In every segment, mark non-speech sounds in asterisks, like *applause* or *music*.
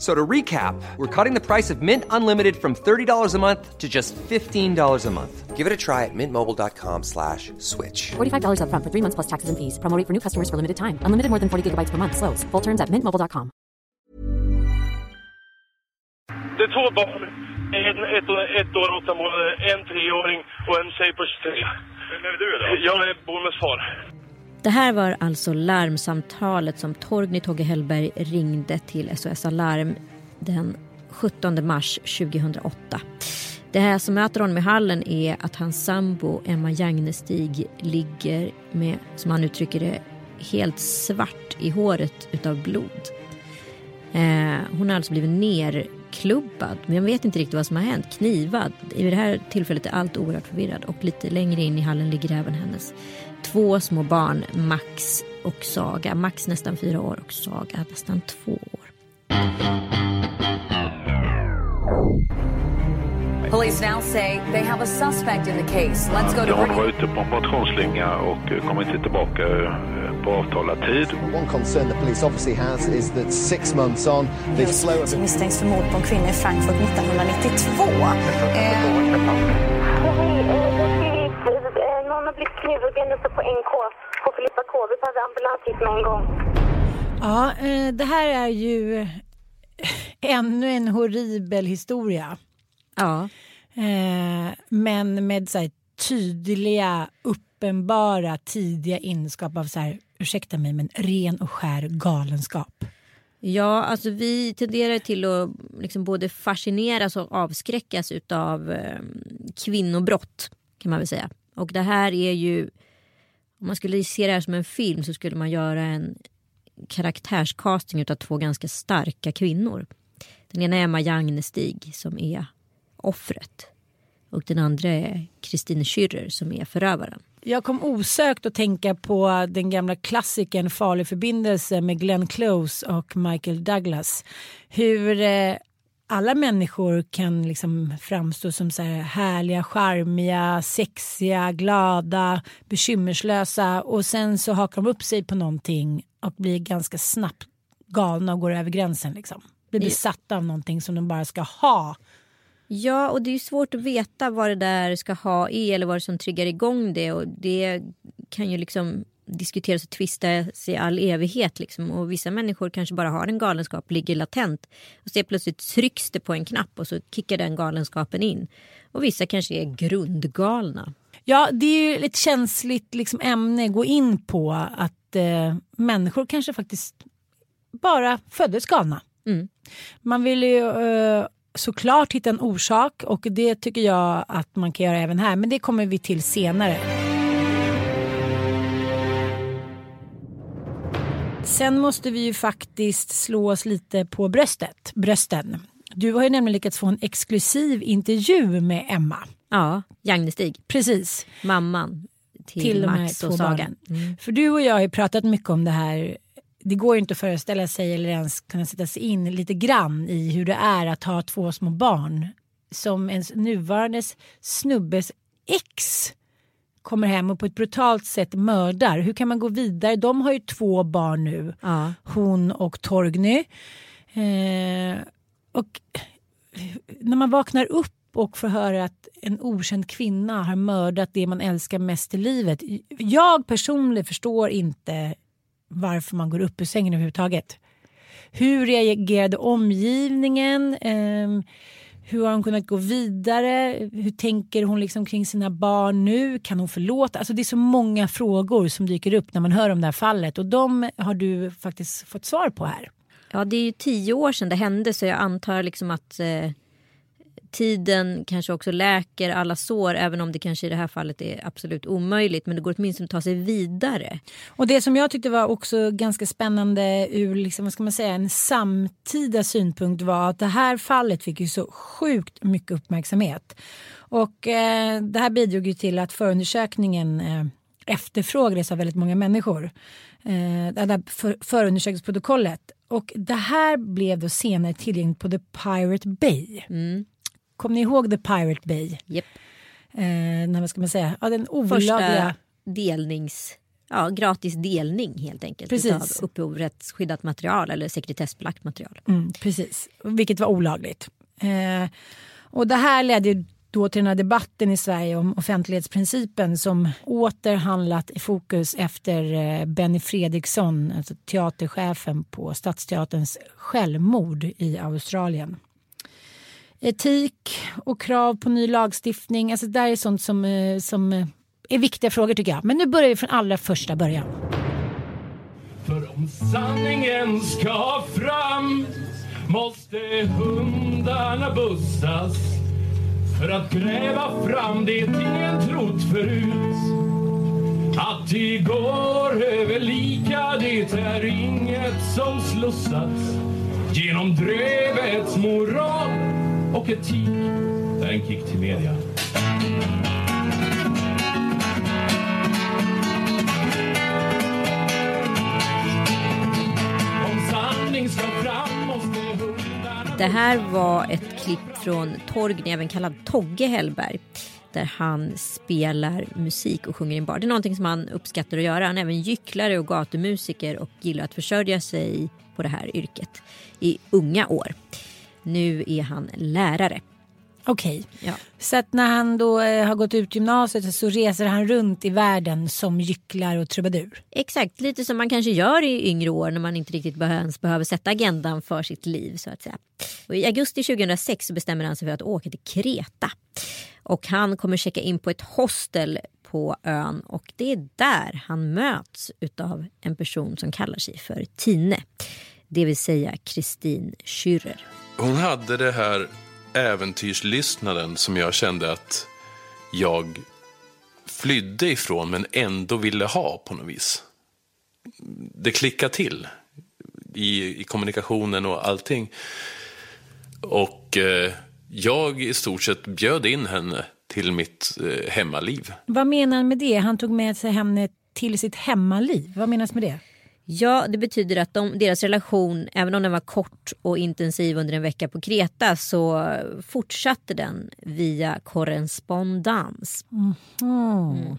So to recap, we're cutting the price of Mint Unlimited from $30 a month to just $15 a month. Give it a try at mintmobile.com slash switch. $45 upfront for three months plus taxes and fees. Promo rate for new customers for limited time. Unlimited more than 40 gigabytes per month. Slows. Full terms at mintmobile.com. Det är två barn. En ett, och- ett år och åtta månader, en treåring och en tjej på 23. Vem är du då? Jag är Bommes far. Det här var alltså larmsamtalet som Torgny Togge Hellberg ringde till SOS Alarm den 17 mars 2008. Det här som möter honom i hallen är att hans sambo Emma Jagnestig ligger med, som han uttrycker det, helt svart i håret utav blod. Eh, hon har alltså blivit ner nerklubbad, men jag vet inte riktigt vad som har hänt. Knivad. I det här tillfället är allt oerhört förvirrat. och lite längre in i hallen ligger även hennes två små barn, Max och Saga. Max nästan fyra år och Saga nästan två år. Police now say they have a suspect in the case. Let's go to Hon var ute på en motionsslinga och eh, kom inte tillbaka eh, på avtalad tid. One concern the police obviously has is that six months on, the flow of som misstänks för mord på en kvinna i Frankfurt 1992. Någon har blivit knivhuggen uppe på NK på Filippa K. Vi behöver ambulans hit med en gång. Ja, eh, det här är ju *laughs* ännu en horribel historia. Ja. Eh, men med så här tydliga, uppenbara, tidiga inskap av så här, ursäkta mig, men ren och skär galenskap. Ja, alltså vi tenderar till att liksom både fascineras och avskräckas utav eh, kvinnobrott kan man väl säga. Och det här är ju, om man skulle se det här som en film så skulle man göra en karaktärscasting utav två ganska starka kvinnor. Den ena är Emma Jagnestig som är offret och den andra är Kristine Schürrer som är förövaren. Jag kom osökt att tänka på den gamla klassikern Farlig förbindelse med Glenn Close och Michael Douglas. Hur eh, alla människor kan liksom framstå som så här härliga, charmiga, sexiga, glada, bekymmerslösa och sen så hakar de upp sig på någonting och blir ganska snabbt galna och går över gränsen. Liksom. Blir besatta av någonting som de bara ska ha. Ja, och det är ju svårt att veta vad det där ska ha i eller vad det som triggar igång det. Och det kan ju liksom diskuteras och tvistas i all evighet. Liksom. Och vissa människor kanske bara har en galenskap, ligger latent. Och så plötsligt trycks det på en knapp och så kickar den galenskapen in. Och vissa kanske är grundgalna. Ja, det är ju ett känsligt liksom, ämne att gå in på att eh, människor kanske faktiskt bara föddes galna. Mm. Man vill ju eh, såklart hitta en orsak och det tycker jag att man kan göra även här, men det kommer vi till senare. Sen måste vi ju faktiskt slå oss lite på bröstet, brösten. Du har ju nämligen lyckats få en exklusiv intervju med Emma. Ja, Jagnestig. Precis. Mamman till, Till Max och Saga. Mm. För du och jag har ju pratat mycket om det här. Det går ju inte att föreställa sig eller ens kunna sätta sig in lite grann i hur det är att ha två små barn som ens nuvarande snubbes ex kommer hem och på ett brutalt sätt mördar. Hur kan man gå vidare? De har ju två barn nu, Ja. hon och Torgny. Eh, och när man vaknar upp och får höra att en okänd kvinna har mördat det man älskar mest i livet. Jag personligen förstår inte varför man går upp ur sängen överhuvudtaget. Hur reagerade omgivningen? Ehm, hur har hon kunnat gå vidare? Hur tänker hon liksom kring sina barn nu? Kan hon förlåta? Alltså det är så många frågor som dyker upp när man hör om det här fallet och de har du faktiskt fått svar på här. Ja, det är ju tio år sedan det hände så jag antar liksom att eh, tiden kanske också läker alla sår även om det kanske i det här fallet är absolut omöjligt. Men det går åtminstone att ta sig vidare. Och det som jag tyckte var också ganska spännande ur liksom, vad ska man säga, en samtida synpunkt var att det här fallet fick ju så sjukt mycket uppmärksamhet. Och eh, det här bidrog ju till att förundersökningen eh, efterfrågades av väldigt många människor. Eh, det här för, förundersökningsprotokollet. Och det här blev då senare tillgängligt på The Pirate Bay. Mm. Kommer ni ihåg The Pirate Bay? Yep. Eh, när, vad ska man säga? Ja, den olagliga... Första delnings... Ja, gratis delning helt enkelt. Precis. Av upphovsrättsskyddat material eller sekretessbelagt material. Mm, precis, vilket var olagligt. Eh, och det här ledde då till den här debatten i Sverige om offentlighetsprincipen som åter handlat i fokus efter eh, Benny Fredriksson, alltså teaterchefen på Stadsteaterns självmord i Australien. Etik och krav på ny lagstiftning, alltså det där är sånt som, eh, som eh, är viktiga frågor tycker jag. Men nu börjar vi från allra första början. För om sanningen ska fram måste hundarna bussas för att gräva fram det ingen trott förut. Att det går över lika, det är inget som slussas genom drövets moral och etik. Det är en kick till media. Det här var ett klipp från Torgny, även kallad Togge Hellberg. Där han spelar musik och sjunger i en bar. Det är någonting som han uppskattar att göra. Han är även gycklare och gatumusiker och gillar att försörja sig på det här yrket i unga år. Nu är han lärare. Okej, Ja. så att när han då eh, har gått ut gymnasiet så reser han runt i världen som gycklar och trubadur. Exakt, lite som man kanske gör i yngre år när man inte riktigt ens behöver sätta agendan för sitt liv. så att säga. Och I augusti 2006 så bestämmer han sig för att åka till Kreta. Och han kommer checka in på ett hostel på ön och det är där han möts av en person som kallar sig för Tine. Det vill säga Kristin Schürrer. Hon hade det här äventyrslystnaden som jag kände att jag flydde ifrån men ändå ville ha på något vis. Det klickade till i, i kommunikationen och allting. Och eh, jag i stort sett bjöd in henne till mitt eh, hemmaliv. Vad menar han med det? Han tog med sig henne till sitt hemmaliv. Vad menas med det? Ja, det betyder att de, deras relation, även om den var kort och intensiv under en vecka på Kreta så fortsatte den via korrespondens. Mm.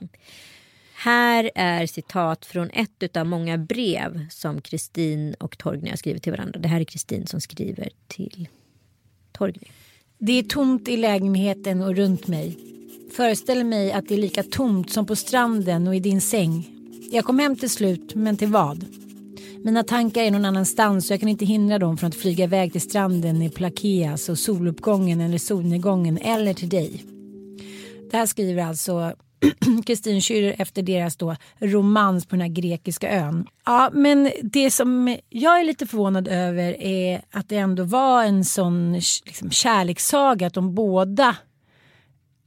Här är citat från ett av många brev som Kristin och Torgny har skrivit till varandra. Det här är Kristin som skriver till Torgny. Det är tomt i lägenheten och runt mig. Föreställer mig att det är lika tomt som på stranden och i din säng. Jag kom hem till slut, men till vad? Mina tankar är någon annanstans och jag kan inte hindra dem från att flyga iväg till stranden i Plakeas och soluppgången eller solnedgången eller till dig. Det här skriver alltså *clears throat* Kristin Schürrer efter deras då romans på den här grekiska ön. Ja, men det som jag är lite förvånad över är att det ändå var en sån liksom, kärlekssaga att de båda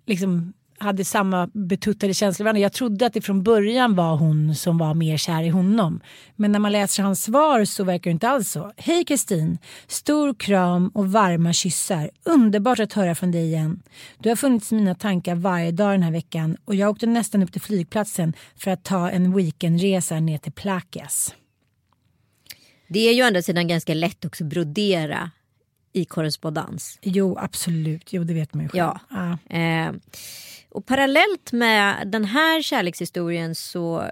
liksom hade samma betuttade känslor varandra. Jag trodde att det från början var hon som var mer kär i honom. Men när man läser hans svar så verkar det inte alls så. Hej Kristin! Stor kram och varma kyssar. Underbart att höra från dig igen. Du har funnits i mina tankar varje dag den här veckan och jag åkte nästan upp till flygplatsen för att ta en weekendresa ner till Plakias. Det är ju å andra sidan ganska lätt också att brodera i korrespondens. Jo, absolut. Jo, det vet man ju själv. Ja. Eh, och parallellt med den här kärlekshistorien så eh,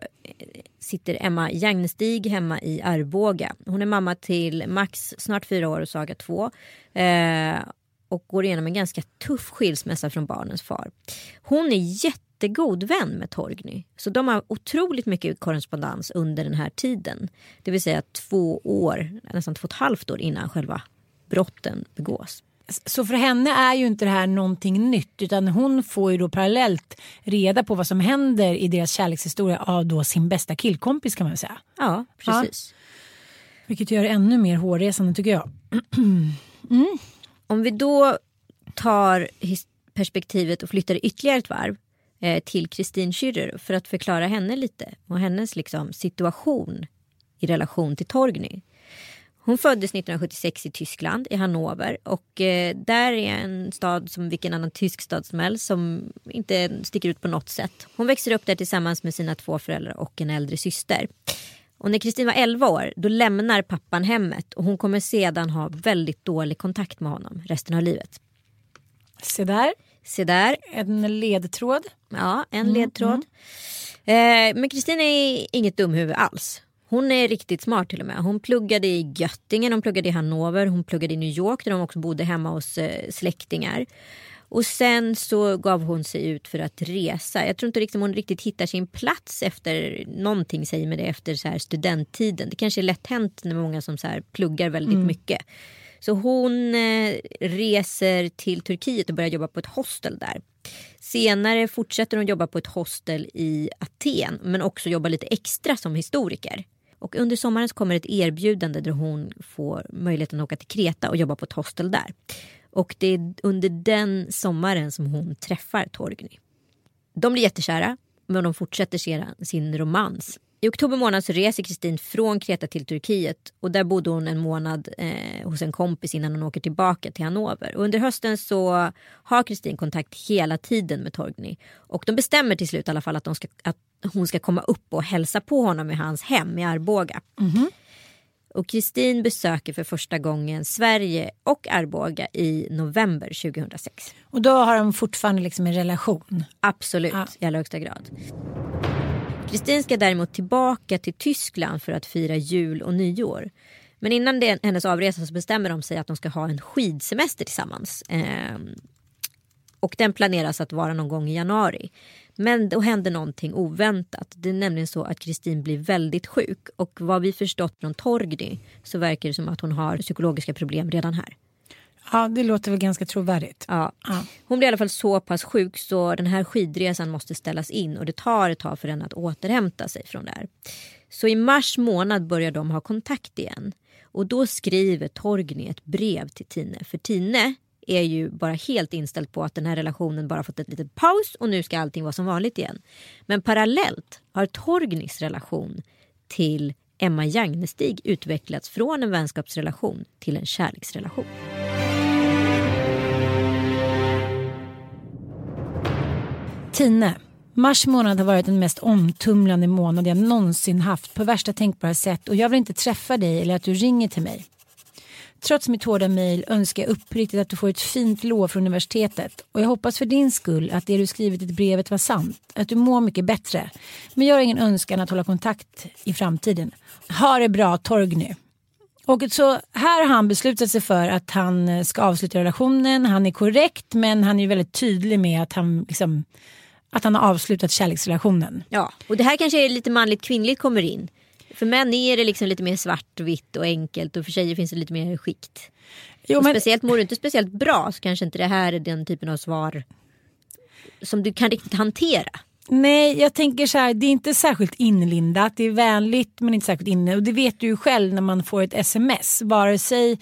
sitter Emma Jagnestig hemma i Arboga. Hon är mamma till Max, snart fyra år och Saga två. Eh, och går igenom en ganska tuff skilsmässa från barnens far. Hon är jättegod vän med Torgny. Så de har otroligt mycket korrespondens under den här tiden. Det vill säga två år, nästan två och ett halvt år innan själva brotten begås. Så för henne är ju inte det här någonting nytt utan hon får ju då parallellt reda på vad som händer i deras kärlekshistoria av då sin bästa killkompis kan man säga. Ja, precis. Ja. Vilket gör det ännu mer hårresande tycker jag. *clears throat* mm. Om vi då tar perspektivet och flyttar ytterligare ett varv eh, till Kristin Schürrer för att förklara henne lite och hennes liksom, situation i relation till Torgny. Hon föddes 1976 i Tyskland, i Hannover. Och eh, där är en stad som vilken annan tysk stad som helst som inte sticker ut på något sätt. Hon växer upp där tillsammans med sina två föräldrar och en äldre syster. Och när Kristin var 11 år då lämnar pappan hemmet och hon kommer sedan ha väldigt dålig kontakt med honom resten av livet. Se där. Se där. En ledtråd. Ja, en mm, ledtråd. Mm. Eh, men Kristin är inget dumhuvud alls. Hon är riktigt smart till och med. Hon pluggade i Göttingen, hon pluggade i Hannover, hon pluggade i New York där hon också bodde hemma hos eh, släktingar. Och sen så gav hon sig ut för att resa. Jag tror inte liksom hon riktigt hittar sin plats efter någonting säger med det efter så här studenttiden. Det kanske är lätt hänt med många som så här pluggar väldigt mm. mycket. Så hon eh, reser till Turkiet och börjar jobba på ett hostel där. Senare fortsätter hon jobba på ett hostel i Aten men också jobba lite extra som historiker. Och under sommaren så kommer ett erbjudande där hon får möjligheten att åka till Kreta och jobba på ett hostel där. Och det är under den sommaren som hon träffar Torgny. De blir jättekära men de fortsätter sin romans i oktober månad så reser Kristin från Kreta till Turkiet och där bodde hon en månad eh, hos en kompis innan hon åker tillbaka till Hannover. Och under hösten så har Kristin kontakt hela tiden med Torgny och de bestämmer till slut i alla fall att, ska, att hon ska komma upp och hälsa på honom i hans hem i Arboga. Mm -hmm. Och Kristin besöker för första gången Sverige och Arboga i november 2006. Och då har de fortfarande liksom en relation? Absolut, ja. i allra högsta grad. Kristin ska däremot tillbaka till Tyskland för att fira jul och nyår. Men innan det, hennes avresa så bestämmer de sig att de ska ha en skidsemester tillsammans. Eh, och den planeras att vara någon gång i januari. Men då händer någonting oväntat. Det är nämligen så att Kristin blir väldigt sjuk och vad vi förstått från Torgny så verkar det som att hon har psykologiska problem redan här. Ja, det låter väl ganska trovärdigt. Ja. ja. Hon blir i alla fall så pass sjuk så den här skidresan måste ställas in och det tar ett tag för henne att återhämta sig från det här. Så i mars månad börjar de ha kontakt igen. Och då skriver Torgny ett brev till Tine. För Tine är ju bara helt inställd på att den här relationen bara fått ett litet paus och nu ska allting vara som vanligt igen. Men parallellt har Torgnys relation till Emma Jagnestig utvecklats från en vänskapsrelation till en kärleksrelation. Tine. Mars månad har varit den mest omtumlande månad jag någonsin haft på värsta tänkbara sätt och jag vill inte träffa dig eller att du ringer till mig. Trots mitt hårda mejl önskar jag uppriktigt att du får ett fint lov från universitetet och jag hoppas för din skull att det du skrivit i brevet var sant, att du mår mycket bättre. Men jag har ingen önskan att hålla kontakt i framtiden. Ha det bra Torgny. Och så här har han beslutat sig för att han ska avsluta relationen. Han är korrekt men han är väldigt tydlig med att han liksom att han har avslutat kärleksrelationen. Ja, och det här kanske är lite manligt kvinnligt kommer in. För män är det liksom lite mer svartvitt och enkelt och för tjejer finns det lite mer skikt. Jo, men... Speciellt mår du inte speciellt bra så kanske inte det här är den typen av svar som du kan riktigt hantera. Nej, jag tänker så här, det är inte särskilt inlindat. Det är vänligt men inte särskilt inne. Och det vet du ju själv när man får ett sms. Vare sig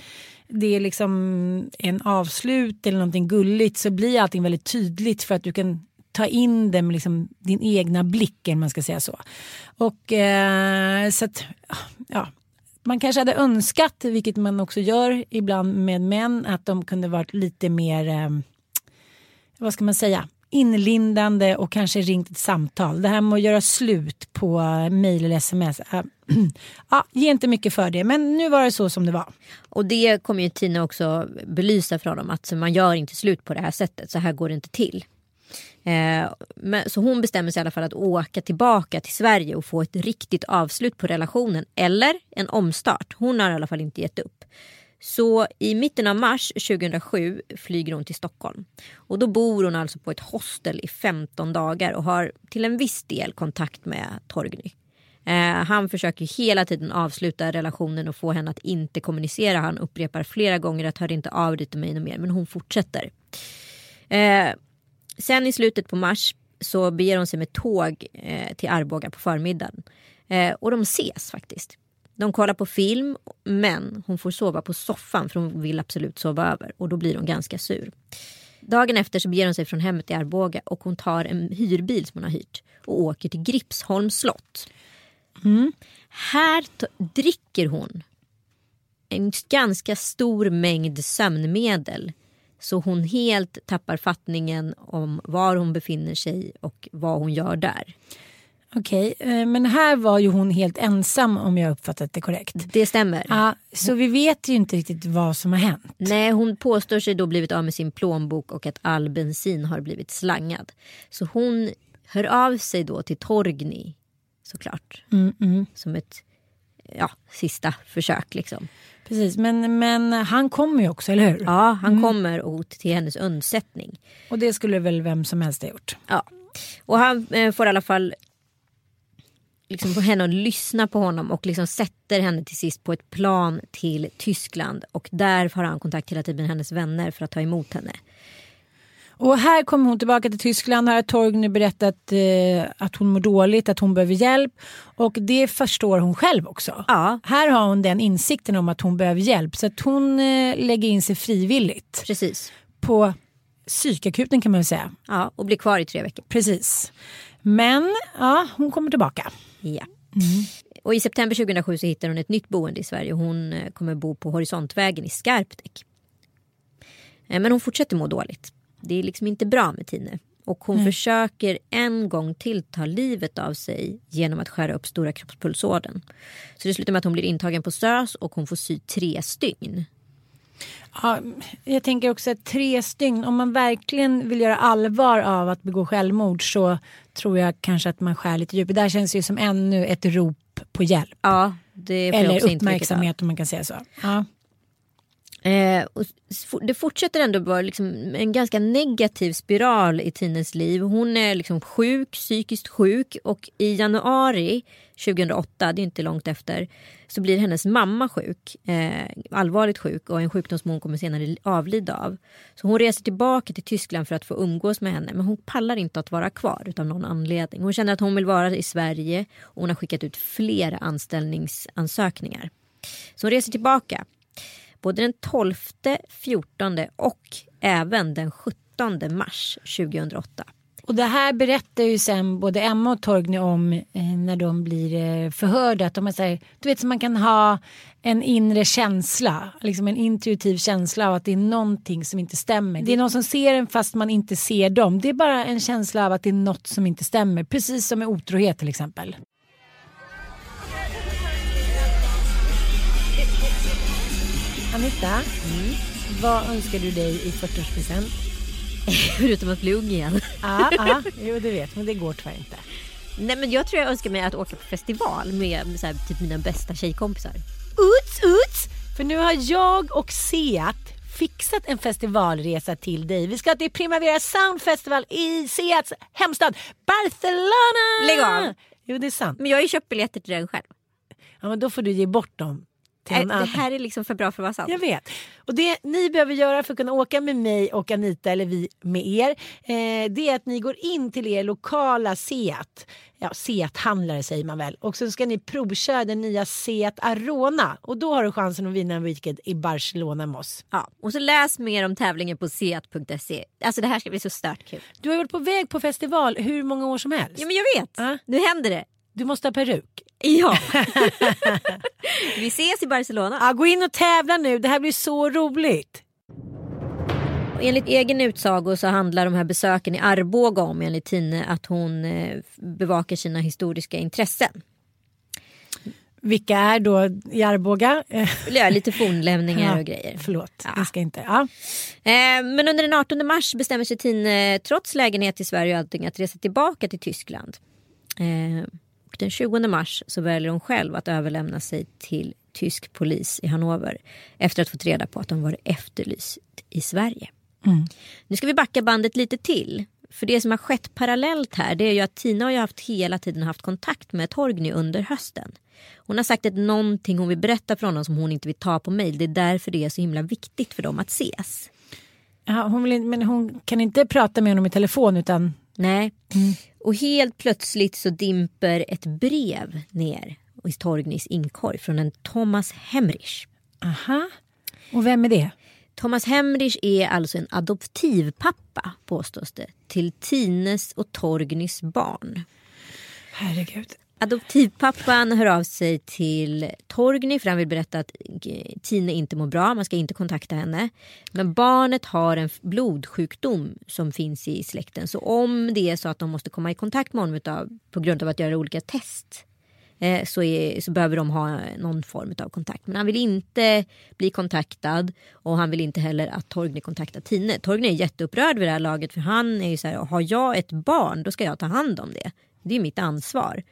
det är liksom en avslut eller någonting gulligt så blir allting väldigt tydligt för att du kan ta in det med liksom din egna blick, om man ska säga så. Och eh, så att, ja, man kanske hade önskat, vilket man också gör ibland med män, att de kunde varit lite mer, eh, vad ska man säga, inlindande och kanske ringt ett samtal. Det här med att göra slut på mejl eller sms. Äh, *clears throat* ja, ge inte mycket för det men nu var det så som det var. Och det kommer ju Tina också belysa för honom att man gör inte slut på det här sättet. Så här går det inte till. Eh, men, så hon bestämmer sig i alla fall att åka tillbaka till Sverige och få ett riktigt avslut på relationen. Eller en omstart. Hon har i alla fall inte gett upp. Så i mitten av mars 2007 flyger hon till Stockholm. Och då bor hon alltså på ett hostel i 15 dagar och har till en viss del kontakt med Torgny. Eh, han försöker hela tiden avsluta relationen och få henne att inte kommunicera. Han upprepar flera gånger att hör inte avbryta mig mer men hon fortsätter. Eh, Sen i slutet på mars så beger hon sig med tåg eh, till Arboga på förmiddagen. Eh, och de ses faktiskt. De kollar på film men hon får sova på soffan för hon vill absolut sova över och då blir hon ganska sur. Dagen efter så beger hon sig från hemmet i Arboga och hon tar en hyrbil som hon har hyrt och åker till Gripsholms slott. Här t- dricker hon en ganska stor mängd sömnmedel så hon helt tappar fattningen om var hon befinner sig och vad hon gör där. Okej, eh, men här var ju hon helt ensam om jag uppfattat det korrekt. Det stämmer. Ja, så vi vet ju inte riktigt vad som har hänt. Nej, hon påstår sig då blivit av med sin plånbok och att all bensin har blivit slangad. Så hon hör av sig då till Torgny såklart. Mm, mm. Som ett ja, sista försök liksom. Precis, men, men han kommer ju också, eller hur? Ja, han Mm. kommer och till hennes undsättning. Och det skulle väl vem som helst ha gjort. Ja. Och han eh, får i alla fall liksom få henne att lyssna på honom och liksom sätter henne till sist på ett plan till Tyskland. Och där har han kontakt hela tiden med hennes vänner för att ta emot henne. Och här kommer hon tillbaka till Tyskland. Här har Torgny berättat eh, att hon mår dåligt, att hon behöver hjälp. Och det förstår hon själv också. Ja. Här har hon den insikten om att hon behöver hjälp. Så att hon eh, lägger in sig frivilligt. Precis. På psykakuten kan man väl säga. Ja, och blir kvar i tre veckor. Precis. Men ja, hon kommer tillbaka. Ja. Och i september 2007 så hittar hon ett nytt boende i Sverige. Hon eh, kommer bo på Horisontvägen i Skarpnäck. Eh, Men hon fortsätter må dåligt. Det är liksom inte bra med Tine. Och hon Nej. försöker en gång till ta livet av sig genom att skära upp stora kroppspulsådern. Så det slutar med att hon blir intagen på SÖS och hon får sy tre stygn. Ja, jag tänker också att tre stygn, om man verkligen vill göra allvar av att begå självmord så tror jag kanske att man skär lite djupt. Det där känns ju som ännu ett rop på hjälp. Ja, Eller uppmärksamhet om man kan säga så. Ja. Eh, och det fortsätter ändå vara liksom en ganska negativ spiral i Tines liv. Hon är liksom sjuk, psykiskt sjuk och i januari 2008, det är inte långt efter, så blir hennes mamma sjuk. Eh, allvarligt sjuk och en sjukdom som hon kommer senare avlida av. Så hon reser tillbaka till Tyskland för att få umgås med henne men hon pallar inte att vara kvar utav någon anledning. Hon känner att hon vill vara i Sverige och hon har skickat ut flera anställningsansökningar. Så hon reser tillbaka både den 12, 14 och även den 17 mars 2008. Och det här berättar ju sen både Emma och Torgny om eh, när de blir eh, förhörda. Att de är så här, du vet, så man kan ha en inre känsla, liksom en intuitiv känsla av att det är någonting som inte stämmer. Det är någon som ser en fast man inte ser dem. Det är bara en känsla av att det är något som inte stämmer. Precis som med otrohet till exempel. Anita, vad önskar du dig i 40-årspresent? *laughs* Förutom att bli ung igen. Ja, ja, jo det vet men det går tyvärr inte. Nej men jag tror jag önskar mig att åka på festival med så här, typ mina bästa tjejkompisar. Uts, uts! För nu har jag och Seat fixat en festivalresa till dig. Vi ska till Primavera Sound Festival i Seats hemstad Barcelona! Lägg av! Jo det är sant. Men jag har ju köpt biljetter till den själv. Ja men då får du ge bort dem. Äh, någon det här är liksom för bra för att vara sant. Jag vet. Och det ni behöver göra för att kunna åka med mig och Anita eller vi med er. Eh, det är att ni går in till er lokala Seat. Ja, Seat-handlare säger man väl. Och så ska ni provköra den nya Seat Arona. Och då har du chansen att vinna en weekend i Barcelona med oss. Ja, och så läs mer om tävlingen på seat.se. Alltså det här ska bli så stört kul. Du har varit på väg på festival hur många år som helst. Ja men jag vet. Nu händer det. Du måste ha peruk. Ja. *laughs* Vi ses i Barcelona. Ja, gå in och tävla nu. Det här blir så roligt. Enligt egen utsago så handlar de här besöken i Arboga om enligt Tine att hon eh, bevakar sina historiska intressen. Vilka är då i Arboga? Ja, lite fornlämningar *laughs* Ja, och grejer. Förlåt, jag ska inte. Ja. Eh, Men under den 18 mars bestämmer sig Tine trots lägenhet i Sverige och allting att resa tillbaka till Tyskland. Den 20 mars så väljer hon själv att överlämna sig till tysk polis i Hannover efter att fått reda på att hon varit efterlyst i Sverige. Mm. Nu ska vi backa bandet lite till. För det som har skett parallellt här det är ju att Tina har ju haft hela tiden haft kontakt med Torgny under hösten. Hon har sagt att någonting hon vill berätta för honom som hon inte vill ta på mail. Det är därför det är så himla viktigt för dem att ses. Ja, hon vill, men hon kan inte prata med honom i telefon utan Nej. Och helt plötsligt så dimper ett brev ner. i Torgnys inkorg från en Thomas Hemrich. Aha. Och vem är det? Thomas Hemrich är alltså en adoptivpappa påstås det till Tines och Torgnys barn. Herregud. Adoptivpappan hör av sig till Torgny för han vill berätta att eh, Tine inte mår bra, man ska inte kontakta henne. Men barnet har en blodsjukdom som finns i släkten. Så om det är så att de måste komma i kontakt med honom utav, på grund av att göra olika test eh, så, är, så behöver de ha någon form av kontakt. Men han vill inte bli kontaktad och han vill inte heller att Torgny kontaktar Tine. Torgny är jätteupprörd vid det här laget för han är ju så här, har jag ett barn då ska jag ta hand om det. Det är mitt ansvar.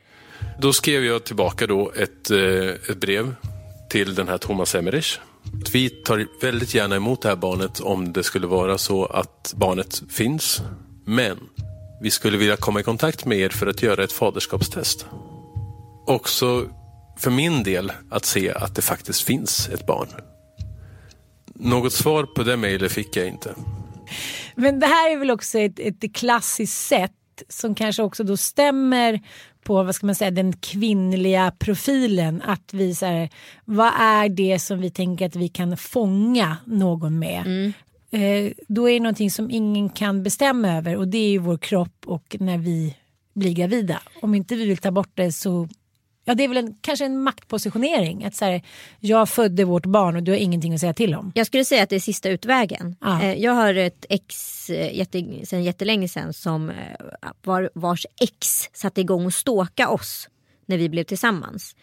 Då skrev jag tillbaka då ett, eh, ett brev till den här Thomas Emmerich. Vi tar väldigt gärna emot det här barnet om det skulle vara så att barnet finns. Men vi skulle vilja komma i kontakt med er för att göra ett faderskapstest. Också för min del att se att det faktiskt finns ett barn. Något svar på det mejlet fick jag inte. Men det här är väl också ett, ett klassiskt sätt som kanske också då stämmer på vad ska man säga, den kvinnliga profilen. Att vi så här, vad är det som vi tänker att vi kan fånga någon med? Mm. Eh, då är det någonting som ingen kan bestämma över och det är ju vår kropp och när vi blir gravida. Om inte vi vill ta bort det så Ja, det är väl en, kanske en maktpositionering. Att så här, jag födde vårt barn och du har ingenting att säga till om. Jag skulle säga att det är sista utvägen. Ja. Eh, Jag har ett ex eh, jätte, sen jättelänge sedan som eh, var, vars ex satte igång och ståka oss när vi blev tillsammans.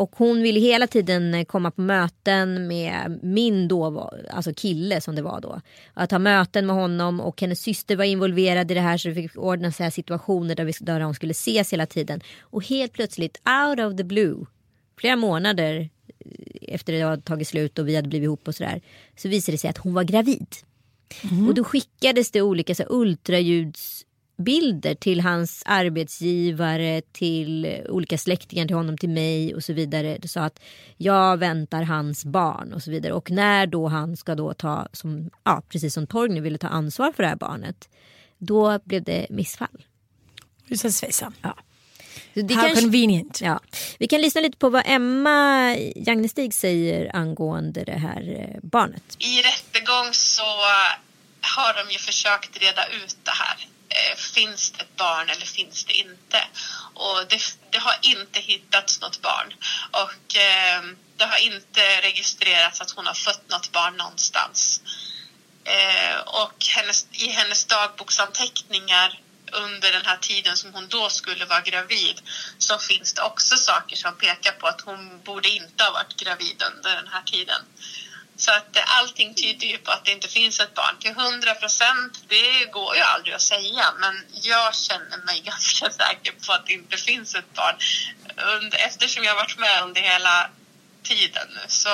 Och hon ville hela tiden komma på möten med min då, alltså kille som det var då. Att ha möten med honom och hennes syster var involverad i det här så vi fick ordna så här situationer där, vi, där de skulle ses hela tiden. Och helt plötsligt, out of the blue, flera månader efter det hade tagit slut och vi hade blivit ihop och sådär. Så visade det sig att hon var gravid. Och då skickades det olika så här, ultraljudsbilder till hans arbetsgivare, till olika släktingar till honom, till mig och så vidare. Det sa att jag väntar hans barn och så vidare. Och när då han ska då ta, som, ja, precis som Torgny ville ta ansvar för det här barnet, då blev det missfall. Husen svejsan. Ja. Så det How kanske- convenient. Ja. Vi kan lyssna lite på vad Emma Jagnestig säger angående det här eh, barnet. I rättegång så har de ju försökt reda ut det här. Eh, finns det ett barn eller finns det inte? Och det, det har inte hittats något barn. Och eh, det har inte registrerats att hon har fött något barn någonstans. Eh, och hennes, i hennes dagboksanteckningar under den här tiden som hon då skulle vara gravid så finns det också saker som pekar på att hon borde inte ha varit gravid under den här tiden. Så att eh, allting tyder ju på att det inte finns ett barn. Till hundra procent, det går ju aldrig att säga. Men jag känner mig *laughs* ganska säker på att det inte finns ett barn. Eftersom jag har varit med under hela tiden nu så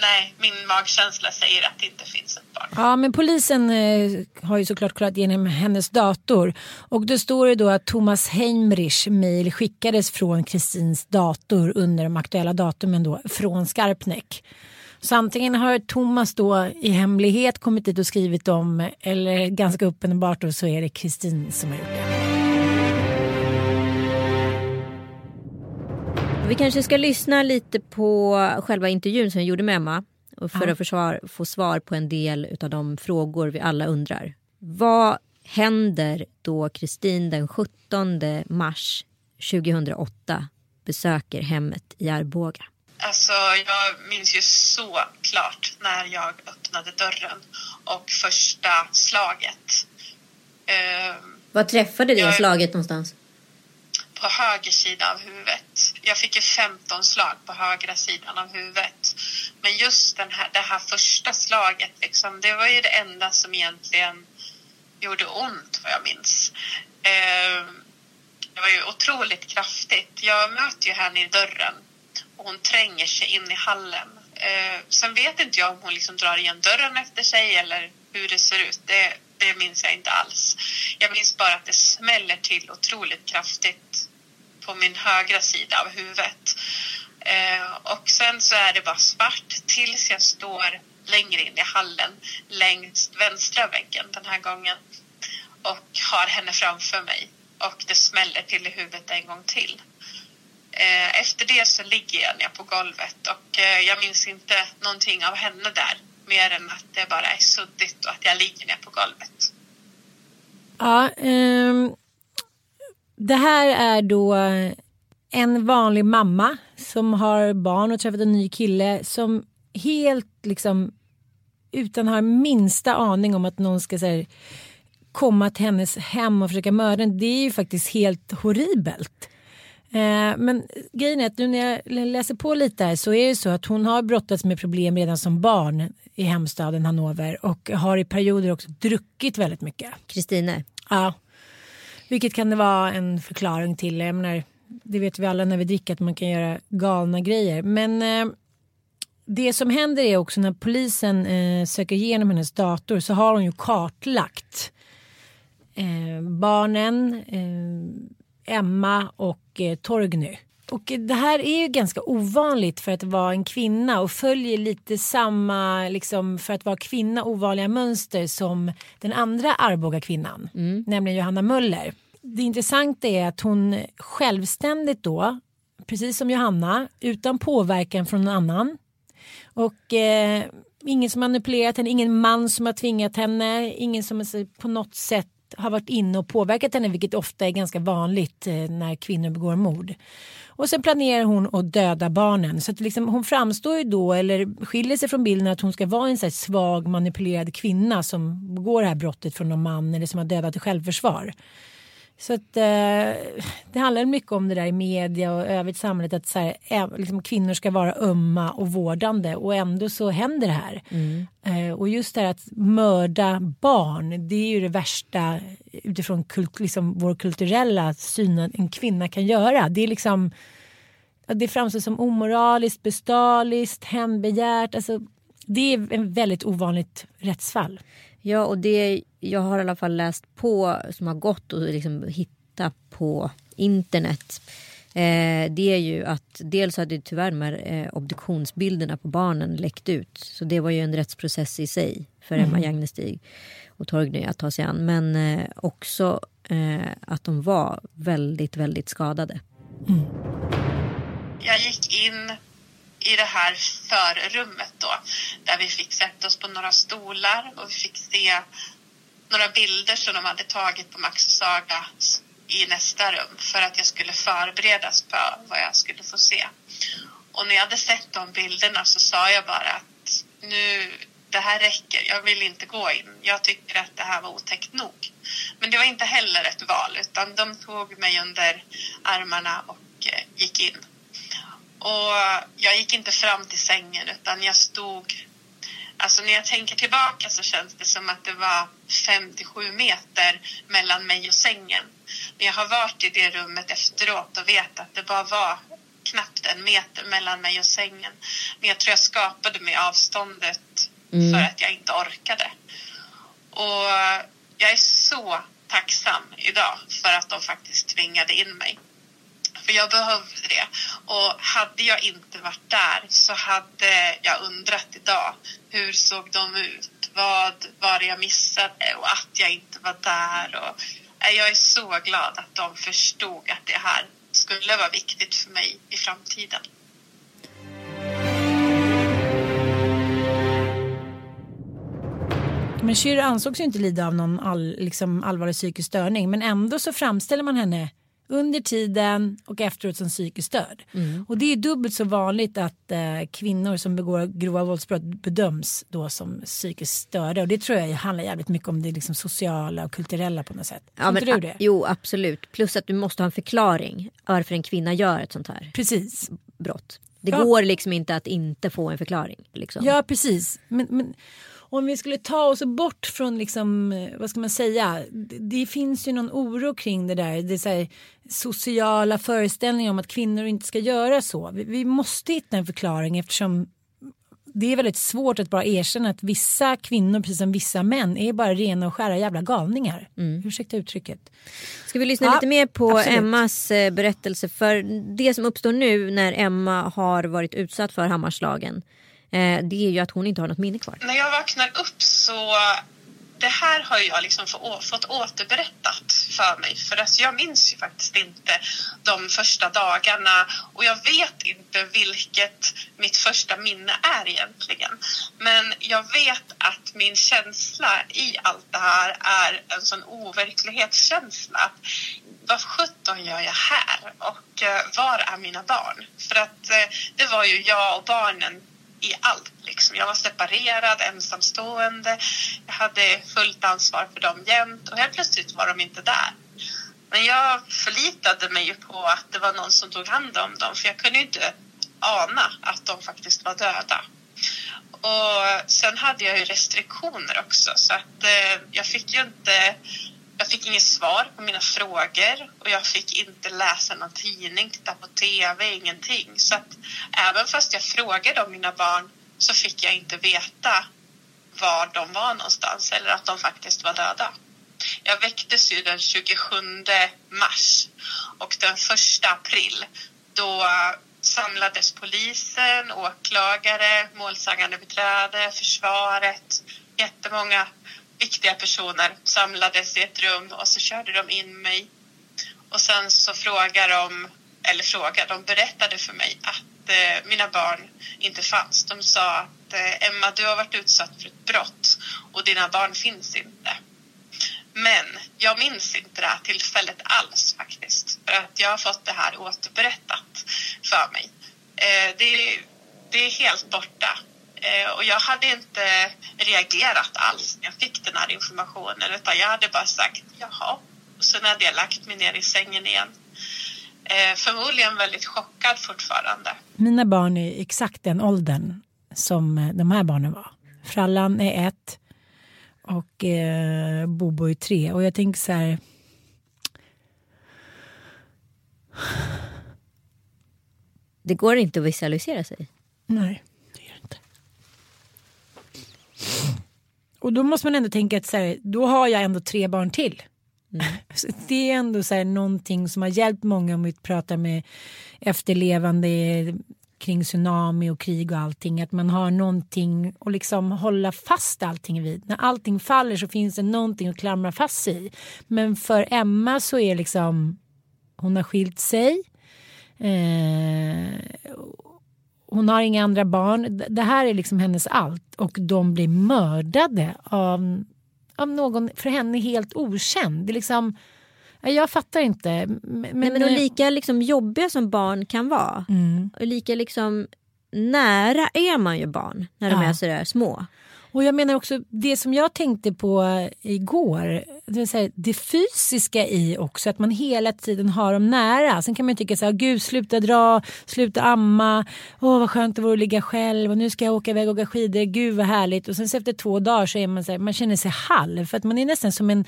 nej, min magkänsla säger att det inte finns ett barn. Ja, men polisen eh, har ju såklart kollat igenom hennes dator. Och då står det då att Thomas Heimrich mejl skickades från Kristins dator under de aktuella datumen då från Skarpnäck. Så antingen har Thomas då i hemlighet kommit dit och skrivit om eller ganska uppenbart då så är det Kristin som har gjort det. Vi kanske ska lyssna lite på själva intervjun som jag gjorde med Emma. Och för att få svar, få svar på en del av de frågor vi alla undrar. Vad händer då Kristin den 17 mars 2008 besöker hemmet i Arboga? Alltså, jag minns ju så klart när jag öppnade dörren och första slaget. Ehm, Vad träffade det Jag- slaget någonstans? på höger sida av huvudet. Jag fick ju 15 slag på högra sidan av huvudet. Men just den här, det här första slaget, liksom, det var ju det enda som egentligen gjorde ont, vad jag minns. Ehm, det var ju otroligt kraftigt. Jag möter ju henne i dörren och hon tränger sig in i hallen. Eh, sen vet inte jag om hon liksom drar igen dörren efter sig eller hur det ser ut. Det, det minns jag inte alls. Jag minns bara att det smäller till otroligt kraftigt på min högra sida av huvudet. Eh, och sen så är det bara svart tills jag står längre in i hallen längs vänstra väggen den här gången och har henne framför mig och det smäller till i huvudet en gång till. Eh, efter det så ligger jag ner på golvet och eh, jag minns inte någonting av henne där. Mer än att det bara är suddigt och att jag ligger ner på golvet. Ja, eh, det här är då en vanlig mamma som har barn och träffat en ny kille som helt liksom utan har minsta aning om att någon ska så här, komma till hennes hem och försöka mörda henne. Det är ju faktiskt helt horribelt. Eh, men grejen är att nu när jag läser på lite här så är det så att hon har brottats med problem redan som barn i hemstaden Hannover och har i perioder också druckit väldigt mycket. Kristine. Ja. Vilket kan det vara en förklaring till. Jag menar, det vet vi alla när vi dricker att man kan göra galna grejer. Men eh, det som händer är också när polisen eh, söker igenom hennes dator så har hon ju kartlagt eh, barnen, eh, Emma och eh, Torgny. Och det här är ju ganska ovanligt för att vara en kvinna och följer lite samma, liksom, för att vara kvinna, ovanliga mönster som den andra Arboga kvinnan, mm. nämligen Johanna Möller. Det intressanta är att hon självständigt då, precis som Johanna, utan påverkan från någon annan, och eh, ingen som manipulerat henne, ingen man som har tvingat henne, ingen som på något sätt har varit inne och påverkat henne, vilket ofta är ganska vanligt eh, när kvinnor begår mord. Och sen planerar hon att döda barnen. Så att liksom, hon framstår ju då, eller skiljer sig från bilden att hon ska vara en så svag manipulerad kvinna som begår det här brottet från någon man eller som har dödat i självförsvar. Så att, eh, det handlar mycket om det där i media och övrigt samhället att så här, liksom, kvinnor ska vara ömma och vårdande och ändå så händer det här. Mm. Eh, och just det här att mörda barn det är ju det värsta utifrån kult, liksom, vår kulturella syn en kvinna kan göra. Det är liksom det framstår som omoraliskt, bestaliskt, hembegärt. Alltså, det är ett väldigt ovanligt rättsfall. Ja, och det jag har i alla fall läst på som har gått och liksom hitta på internet. Eh, det är ju att dels hade tyvärr de här eh, obduktionsbilderna på barnen läckt ut. Så det var ju en rättsprocess i sig för mm. Emma Jagnestig och Torgny att ta sig an. Men eh, också eh, att de var väldigt, väldigt skadade. Mm. Jag gick in i det här förrummet då där vi fick sätta oss på några stolar och vi fick se några bilder som de hade tagit på Max och Saga i nästa rum för att jag skulle förberedas på vad jag skulle få se. Och när jag hade sett de bilderna så sa jag bara att nu, det här räcker, jag vill inte gå in. Jag tycker att det här var otäckt nog. Men det var inte heller ett val utan de tog mig under armarna och eh, gick in. Och jag gick inte fram till sängen utan jag stod Alltså när jag tänker tillbaka så känns det som att det var 57 meter mellan mig och sängen. Men jag har varit i det rummet efteråt och vet att det bara var knappt en meter mellan mig och sängen. Men jag tror jag skapade mig avståndet mm. för att jag inte orkade. Och jag är så tacksam idag för att de faktiskt tvingade in mig. För jag behövde det. Och hade jag inte varit där så hade jag undrat idag. Hur såg de ut? Vad var det jag missade? Och att jag inte var där. Och jag är så glad att de förstod att det här skulle vara viktigt för mig i framtiden. Men Shir ansågs ju inte lida av någon all, liksom allvarlig psykisk störning men ändå så framställer man henne under tiden och efteråt som psykiskt störd. Mm. Och det är dubbelt så vanligt att eh, kvinnor som begår grova våldsbrott bedöms då som psykiskt störda. Och det tror jag handlar jävligt mycket om det liksom sociala och kulturella på något sätt. Ja, men, du det? Jo absolut. Plus att du måste ha en förklaring varför en kvinna gör ett sånt här precis. brott. Det ja. går liksom inte att inte få en förklaring. Liksom. Ja precis. Men, men om vi skulle ta oss bort från, liksom, eh, vad ska man säga, det, det finns ju någon oro kring det där. Det är här, sociala föreställningar om att kvinnor inte ska göra så. Vi, vi måste hitta en förklaring eftersom det är väldigt svårt att bara erkänna att vissa kvinnor, precis som vissa män, är bara rena och skära jävla galningar. Mm. Ursäkta uttrycket. Ska vi lyssna ja, lite mer på absolut. Emmas eh, berättelse? För det som uppstår nu när Emma har varit utsatt för hammarslagen Eh, det är ju att hon inte har något minne kvar. När jag vaknar upp så det här har jag liksom fått återberättat för mig. För alltså jag minns ju faktiskt inte de första dagarna och jag vet inte vilket mitt första minne är egentligen. Men jag vet att min känsla i allt det här är en sån overklighetskänsla. Vad sjutton gör jag här? Och eh, var är mina barn? För att eh, det var ju jag och barnen i allt. Liksom. Jag var separerad, ensamstående. Jag hade fullt ansvar för dem jämt och helt plötsligt var de inte där. Men jag förlitade mig ju på att det var någon som tog hand om dem för jag kunde inte ana att de faktiskt var döda. Och sen hade jag ju restriktioner också så att eh, jag fick ju inte jag fick inget svar på mina frågor och jag fick inte läsa någon tidning, titta på TV, ingenting. Så att även fast jag frågade om mina barn så fick jag inte veta var de var någonstans eller att de faktiskt var döda. Jag väcktes ju den 27 mars och den 1 april då samlades polisen, åklagare, målsägandebiträde, försvaret, jättemånga viktiga personer samlades i ett rum och så körde de in mig. Och sen så frågade de, eller frågade, de berättade för mig att eh, mina barn inte fanns. De sa att eh, Emma, du har varit utsatt för ett brott och dina barn finns inte. Men jag minns inte det här tillfället alls faktiskt. För att jag har fått det här återberättat för mig. Eh, det, det är helt borta. Eh, och jag hade inte reagerat alls när jag fick den här informationen utan jag hade bara sagt jaha. Och sen hade jag lagt mig ner i sängen igen. Eh, förmodligen väldigt chockad fortfarande. Mina barn är exakt den åldern som eh, de här barnen var. Frallan är ett och eh, Bobo är tre. Och jag tänker så här. Det går inte att visualisera sig. Nej. Och då måste man ändå tänka att så här, då har jag ändå tre barn till. Mm. *laughs* Det är ändå så här, någonting som har hjälpt många om vi pratar med efterlevande kring tsunami och krig och allting. Att man har någonting att liksom hålla fast allting vid. När allting faller så finns det någonting att klamra fast sig i. Men för Emma så är liksom hon har skilt sig. Eh, hon har inga andra barn. Det här är liksom hennes allt. Och de blir mördade av, av någon för henne helt okänd. Det är liksom, jag fattar inte. Men, Nej, men lika liksom jobbiga som barn kan vara. Mm. Och lika liksom nära är man ju barn när de ja. är sådär små. Och jag menar också det som jag tänkte på eh, igår. Det, vill säga, det fysiska i också att man hela tiden har dem nära. Sen kan man tycka så här, gud sluta dra, sluta amma. Åh vad skönt det vore att ligga själv och nu ska jag åka iväg och åka skidor. Gud vad härligt. Och sen så efter två dagar så är man så här, man känner sig halv. För att man är nästan som en eh,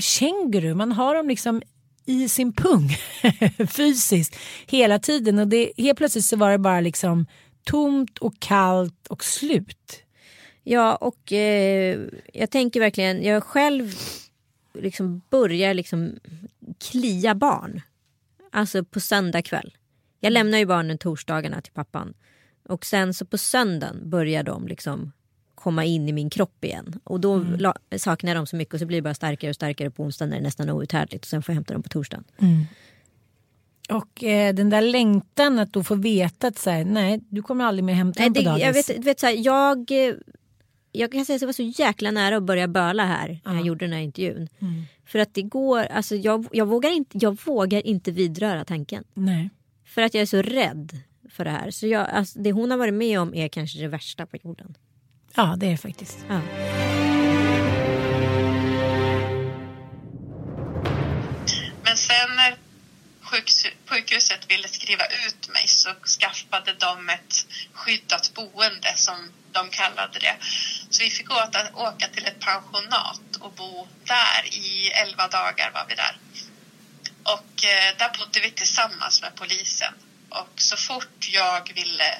känguru. Man har dem liksom i sin pung *laughs* fysiskt hela tiden. Och det, helt plötsligt så var det bara liksom tomt och kallt och slut. Ja, och eh, jag tänker verkligen, jag själv liksom börjar liksom klia barn. Alltså på söndag kväll. Jag lämnar ju barnen torsdagarna till pappan. Och sen så på söndagen börjar de liksom komma in i min kropp igen. Och då mm. saknar jag dem så mycket och så blir det bara starkare och starkare på onsdagen när det är nästan outhärdligt. Och sen får jag hämta dem på torsdagen. Mm. Och eh, den där längtan att då få veta att så här, nej du kommer aldrig mer hämta nej, dem på dagis. Jag, vet, vet, så här, jag jag kan säga att jag var så jäkla nära att börja böla här när jag gjorde den här intervjun. Mm. För att det går, alltså jag, jag, vågar inte, jag vågar inte vidröra tanken. Nej. För att jag är så rädd för det här. Så jag, alltså, det hon har varit med om är kanske det värsta på jorden. Ja det är det faktiskt. Ja. Men sen sjukhuset ville skriva ut mig så skaffade de ett skyddat boende som de kallade det. Så vi fick åka, åka till ett pensionat och bo där i elva dagar var vi där. Och eh, där bodde vi tillsammans med polisen. Och så fort jag ville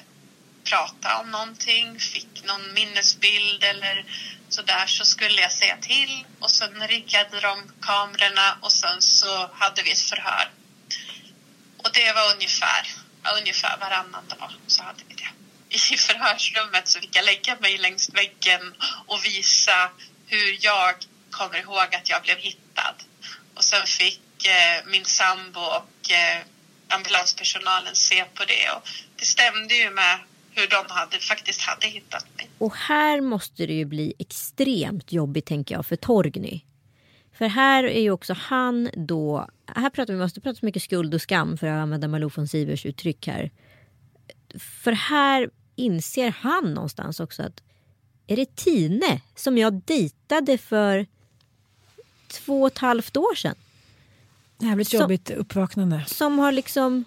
prata om någonting, fick någon minnesbild eller så där så skulle jag säga till och sen riggade de kamerorna och sen så hade vi ett förhör. Och det var ungefär, ungefär varannan dag så hade vi det i förhörsrummet så fick jag lägga mig längs väggen och visa hur jag kommer ihåg att jag blev hittad. Och sen fick eh, min sambo och eh, ambulanspersonalen se på det. Och det stämde ju med hur de hade, faktiskt hade hittat mig. Och här måste det ju bli extremt jobbigt tänker jag för Torgny. För här är ju också han då, här pratar vi måste prata så mycket skuld och skam för att använda Malou von Sivers uttryck här. För här inser han någonstans också att är det Tine som jag dejtade för två och ett halvt år sedan? Jävligt Som- jobbigt uppvaknande. Som har liksom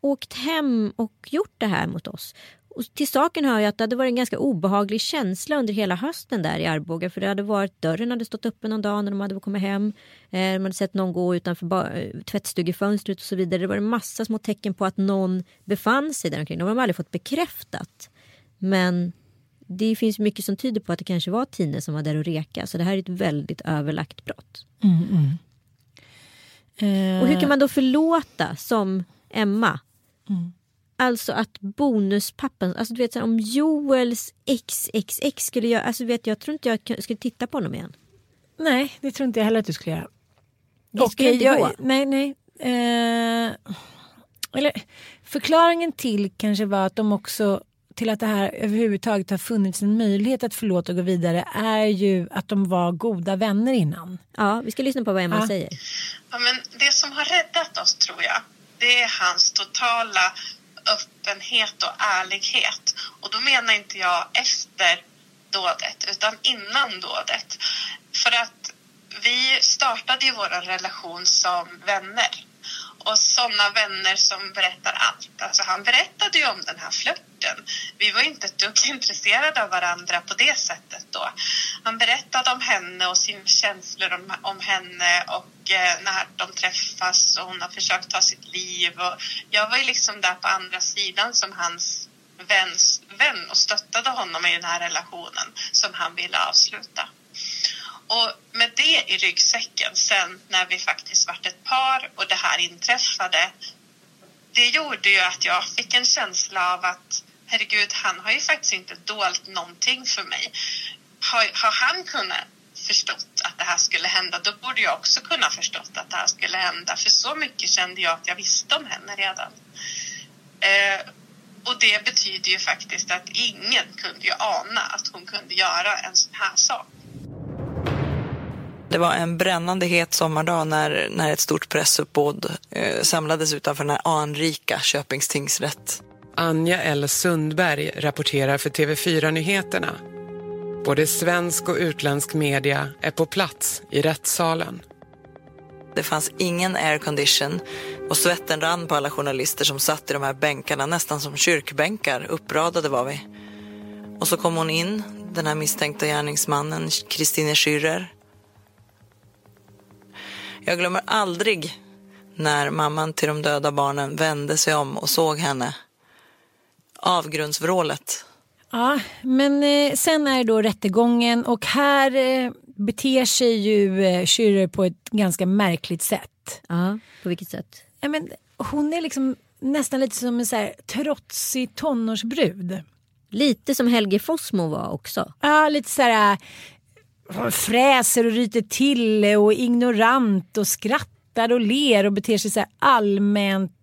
åkt hem och gjort det här mot oss. Och till saken hör jag att det hade varit en ganska obehaglig känsla under hela hösten där i Arboga. För det hade varit, dörren hade stått öppen någon dag när de hade kommit hem. Eh, de hade sett någon gå utanför eh, tvättstugefönstret och så vidare. Det var en massa små tecken på att någon befann sig där omkring. De har aldrig fått bekräftat. Men det finns mycket som tyder på att det kanske var Tine som var där och reka. Så det här är ett väldigt överlagt brott. Mm, mm. Eh, Och hur kan man då förlåta som Emma? Mm. Alltså att bonuspappan, alltså du vet så här, om Joels XXX skulle göra, alltså vet jag tror inte jag skulle titta på honom igen. Nej, det tror inte jag heller att du skulle göra. Det skulle inte jag, gå. Nej, nej. Eh, eller, förklaringen till kanske var att de också till att det här överhuvudtaget har funnits en möjlighet att förlåta och gå vidare är ju att de var goda vänner innan. Ja, vi ska lyssna på vad Emma Ja. säger. Ja, men det som har räddat oss, tror jag, det är hans totala öppenhet och ärlighet. Och då menar inte jag efter dådet, utan innan dådet. För att vi startade ju vår relation som vänner. Och sådana vänner som berättar allt. Alltså han berättade ju om den här flörten. Vi var inte ett dugg intresserade av varandra på det sättet då. Han berättade om henne och sina känslor om, om henne och Eh, när de träffas och hon har försökt ta sitt liv. Och jag var ju liksom där på andra sidan som hans väns, vän och stöttade honom i den här relationen som han ville avsluta. Och med det i ryggsäcken sen när vi faktiskt vart ett par och det här inträffade. Det gjorde ju att jag fick en känsla av att herregud, han har ju faktiskt inte dolt någonting för mig. Har, har han kunnat förstått att det här skulle hända, då borde jag också kunna förstått att det här skulle hända. För så mycket kände jag att jag visste om henne redan. Eh, och det betyder ju faktiskt att ingen kunde ju ana att hon kunde göra en sån här sak. Det var en brännande het sommardag när, när ett stort pressuppbåd eh, samlades utanför den här anrika Köpings tingsrätt. Anja L Sundberg rapporterar för TV4-nyheterna. Både svensk och utländsk media är på plats i rättssalen. Det fanns ingen aircondition och svetten rann på alla journalister som satt i de här bänkarna, nästan som kyrkbänkar. Uppradade var vi. Och så kom hon in, den här misstänkta gärningsmannen, Kristine Schürrer. Jag glömmer aldrig när mamman till de döda barnen vände sig om och såg henne. Avgrundsvrålet. Ja, men eh, sen är det då rättegången och här eh, beter sig ju eh, Schürrer på ett ganska märkligt sätt. Ja, på vilket sätt? Ja, men hon är liksom nästan lite som en så här trotsig tonårsbrud. Lite som Helge Fossmo var också. Ja, lite så här fräser och ryter till och ignorant och skrattar och ler och beter sig så här allmänt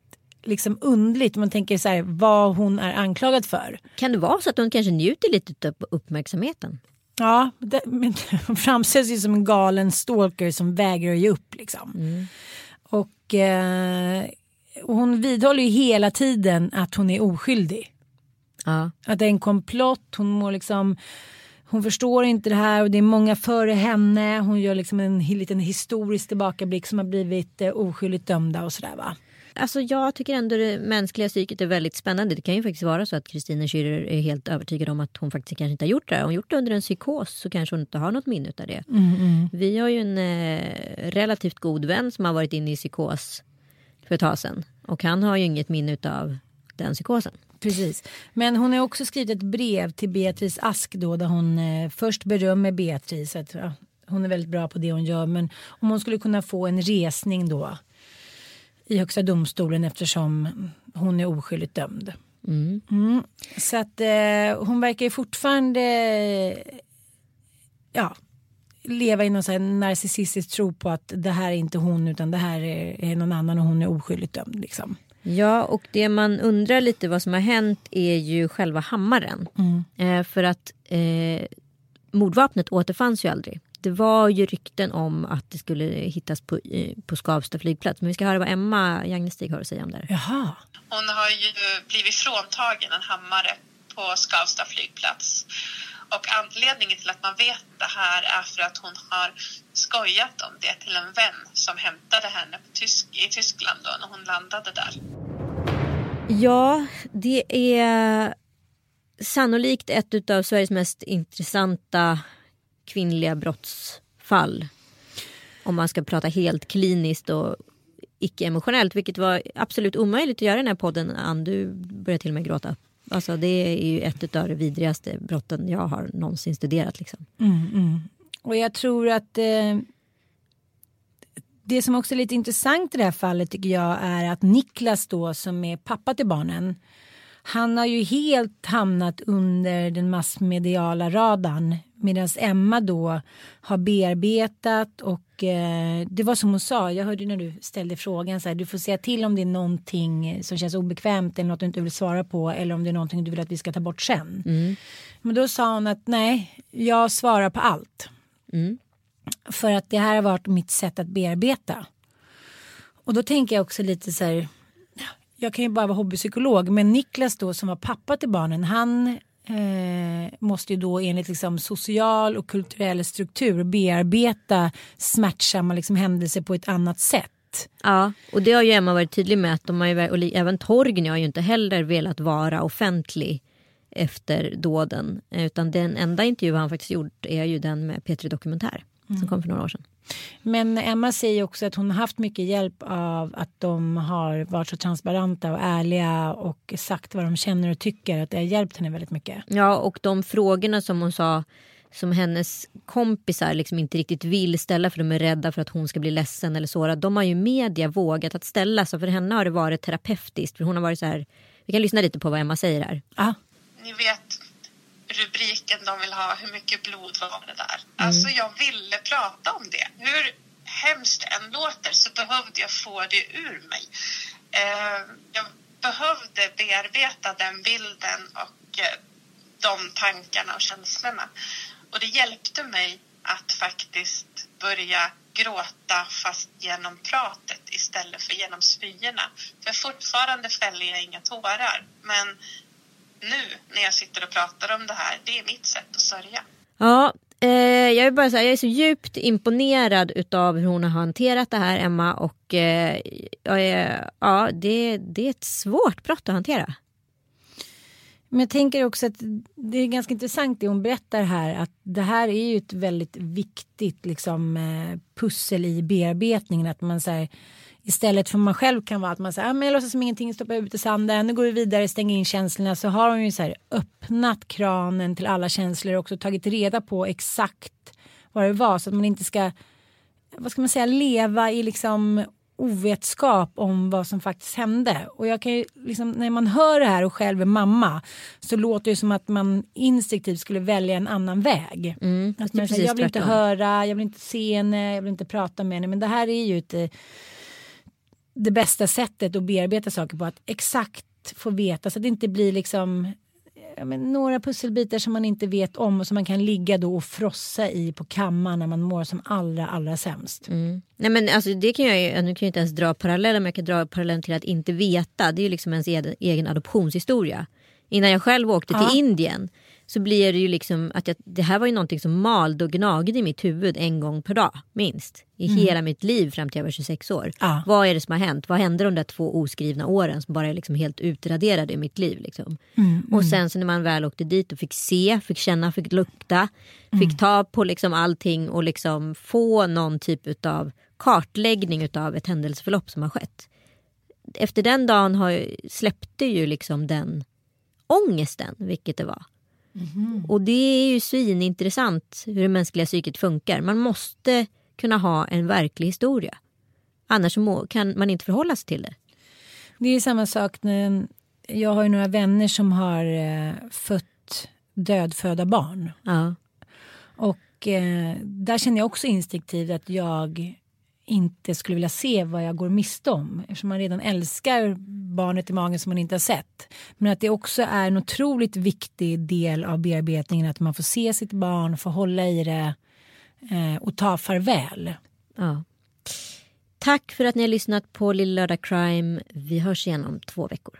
liksom undligt. Man tänker så här vad hon är anklagad för. Kan det vara så att hon kanske njuter lite av uppmärksamheten? Ja, det, men hon *laughs* framställs ju som en galen stalker som vägrar ge upp. Liksom. Och, eh, och hon vidhåller ju hela tiden att hon är oskyldig. Ja. Att det är en komplott, hon mår liksom hon förstår inte det här och det är många före henne. Hon gör liksom en liten historisk tillbakablick som har blivit eh, oskyldigt dömda och sådär va. Alltså jag tycker ändå det mänskliga psyket är väldigt spännande. Det kan ju faktiskt vara så att Kristina Schürrer är helt övertygad om att hon faktiskt kanske inte har gjort det. Har hon gjort det under en psykos så kanske hon inte har något minne av det. Mm, mm. Vi har ju en eh, relativt god vän som har varit inne i psykos för ett tag sedan. Och han har ju inget minne av den psykosen. Precis. Men hon har också skrivit ett brev till Beatrice Ask då där hon eh, först berömmer Beatrice. Att, ja, hon är väldigt bra på det hon gör men om hon skulle kunna få en resning då i Högsta domstolen eftersom hon är oskyldigt dömd. Mm. Mm. Så att eh, hon verkar ju fortfarande ja, leva i någon så här narcissistisk tro på att det här är inte hon utan det här är, är någon annan och hon är oskyldigt dömd. Liksom. Ja, och det man undrar lite vad som har hänt är ju själva hammaren. Mm. Eh, för att eh, mordvapnet återfanns ju aldrig. Det var ju rykten om att det skulle hittas på, på Skavsta flygplats. Men vi ska höra vad Emma Jagnestig har att säga om det. Jaha. Hon har ju blivit fråntagen en hammare på Skavsta flygplats. Och anledningen till att man vet det här är för att hon har skojat om det till en vän som hämtade henne på Tysk i Tyskland då när hon landade där. Ja, det är sannolikt ett av Sveriges mest intressanta kvinnliga brottsfall. Om man ska prata helt kliniskt och icke-emotionellt. Vilket var absolut omöjligt att göra i den här podden. Ann, du började till och med gråta. Alltså det är ju ett av de vidrigaste brotten jag har någonsin studerat. Liksom. Mm, mm. Och jag tror att eh, det som också är lite intressant i det här fallet tycker jag är att Niklas då som är pappa till barnen. Han har ju helt hamnat under den massmediala radarn medan Emma då har bearbetat och eh, det var som hon sa, jag hörde när du ställde frågan så här, du får säga till om det är någonting som känns obekvämt eller något du inte vill svara på eller om det är någonting du vill att vi ska ta bort sen. Mm. Men då sa hon att nej, jag svarar på allt. Mm. För att det här har varit mitt sätt att bearbeta. Och då tänker jag också lite så här, jag kan ju bara vara hobbypsykolog, men Niklas då som var pappa till barnen, han eh, måste ju då enligt liksom social och kulturell struktur bearbeta smärtsamma liksom händelser på ett annat sätt. Ja, och det har ju Emma varit tydlig med att de har ju, och även Torgny har ju inte heller velat vara offentlig efter dåden. Eh, utan den enda intervju han faktiskt gjort är ju den med Petri Dokumentär som Mm. kom för några år sedan. Men Emma säger också att hon har haft mycket hjälp av att de har varit så transparenta och ärliga och sagt vad de känner och tycker. Att det har hjälpt henne väldigt mycket. Ja, och de frågorna som hon sa som hennes kompisar liksom inte riktigt vill ställa för de är rädda för att hon ska bli ledsen eller sårad. De har ju media vågat att ställa så för henne har det varit terapeutiskt. För hon har varit så här, vi kan lyssna lite på vad Emma säger här. Ja. Ni vet rubriken de vill ha, hur mycket blod var det där? Alltså jag ville prata om det. Hur hemskt det än låter så behövde jag få det ur mig. Eh, jag behövde bearbeta den bilden och eh, de tankarna och känslorna. Och det hjälpte mig att faktiskt börja gråta fast genom pratet istället för genom spyorna. För fortfarande fäller jag inga tårar. Men nu när jag sitter och pratar om det här, det är mitt sätt att sörja. Ja, eh, jag vill bara säga jag är så djupt imponerad utav hur hon har hanterat det här Emma och eh, är, ja, det, det är ett svårt brott att hantera. Men jag tänker också att det är ganska intressant det hon berättar här. Att det här är ju ett väldigt viktigt liksom, eh, pussel i bearbetningen. Att man så här, istället för man själv kan vara att man säger ah, men jag låtsas som ingenting, stoppar huvudet i sanden, nu går vi vidare, stänger in känslorna. Så har hon ju så här, öppnat kranen till alla känslor och också tagit reda på exakt vad det var. Så att man inte ska, vad ska man säga, leva i liksom ovetskap om vad som faktiskt hände. Och jag kan ju, liksom, när man hör det här och själv är mamma så låter det som att man instinktivt skulle välja en annan väg. Mm, precis jag vill inte höra, jag vill inte se henne, jag vill inte prata med henne. Men det här är ju ett, eh, det bästa sättet att bearbeta saker på. Att exakt få veta så att det inte blir liksom ja, några pusselbitar som man inte vet om och som man kan ligga då och frossa i på kammaren när man mår som allra allra sämst. Mm. Nej men alltså det kan jag ju, nu kan jag inte ens dra paralleller men jag kan dra parallellen till att inte veta. Det är ju liksom ens egen, egen adoptionshistoria. Innan jag själv åkte Ja. till Indien så blir det ju liksom att jag, det här var ju någonting som malde och gnagde i mitt huvud en gång per dag minst. I Mm. hela mitt liv fram till jag var 26 år. Ja. Vad är det som har hänt? Vad hände de där två oskrivna åren som bara är liksom helt utraderade i mitt liv? Liksom? Mm, Och mm. sen så när man väl åkte dit och fick se, fick känna, fick lukta, Mm. fick ta på liksom allting och liksom få någon typ av kartläggning av ett händelseförlopp som har skett. Efter den dagen har, släppte ju liksom den ångesten, vilket det var. Mhm. Och det är ju svinintressant hur det mänskliga psyket funkar. Man måste kunna ha en verklig historia. Annars kan man inte förhålla sig till det. Det är samma sak när jag har ju några vänner som har eh, fött dödfödda barn. Ja. Och Och eh, där känner jag också instinktivt att jag inte skulle vilja se vad jag går miste om. Eftersom man redan älskar barnet i magen som man inte har sett. Men att det också är en otroligt viktig del av bearbetningen att man får se sitt barn, få hålla i det eh, och ta farväl. Ja. Tack för att ni har lyssnat på Lill Lördag Crime. Vi hörs igen om två veckor.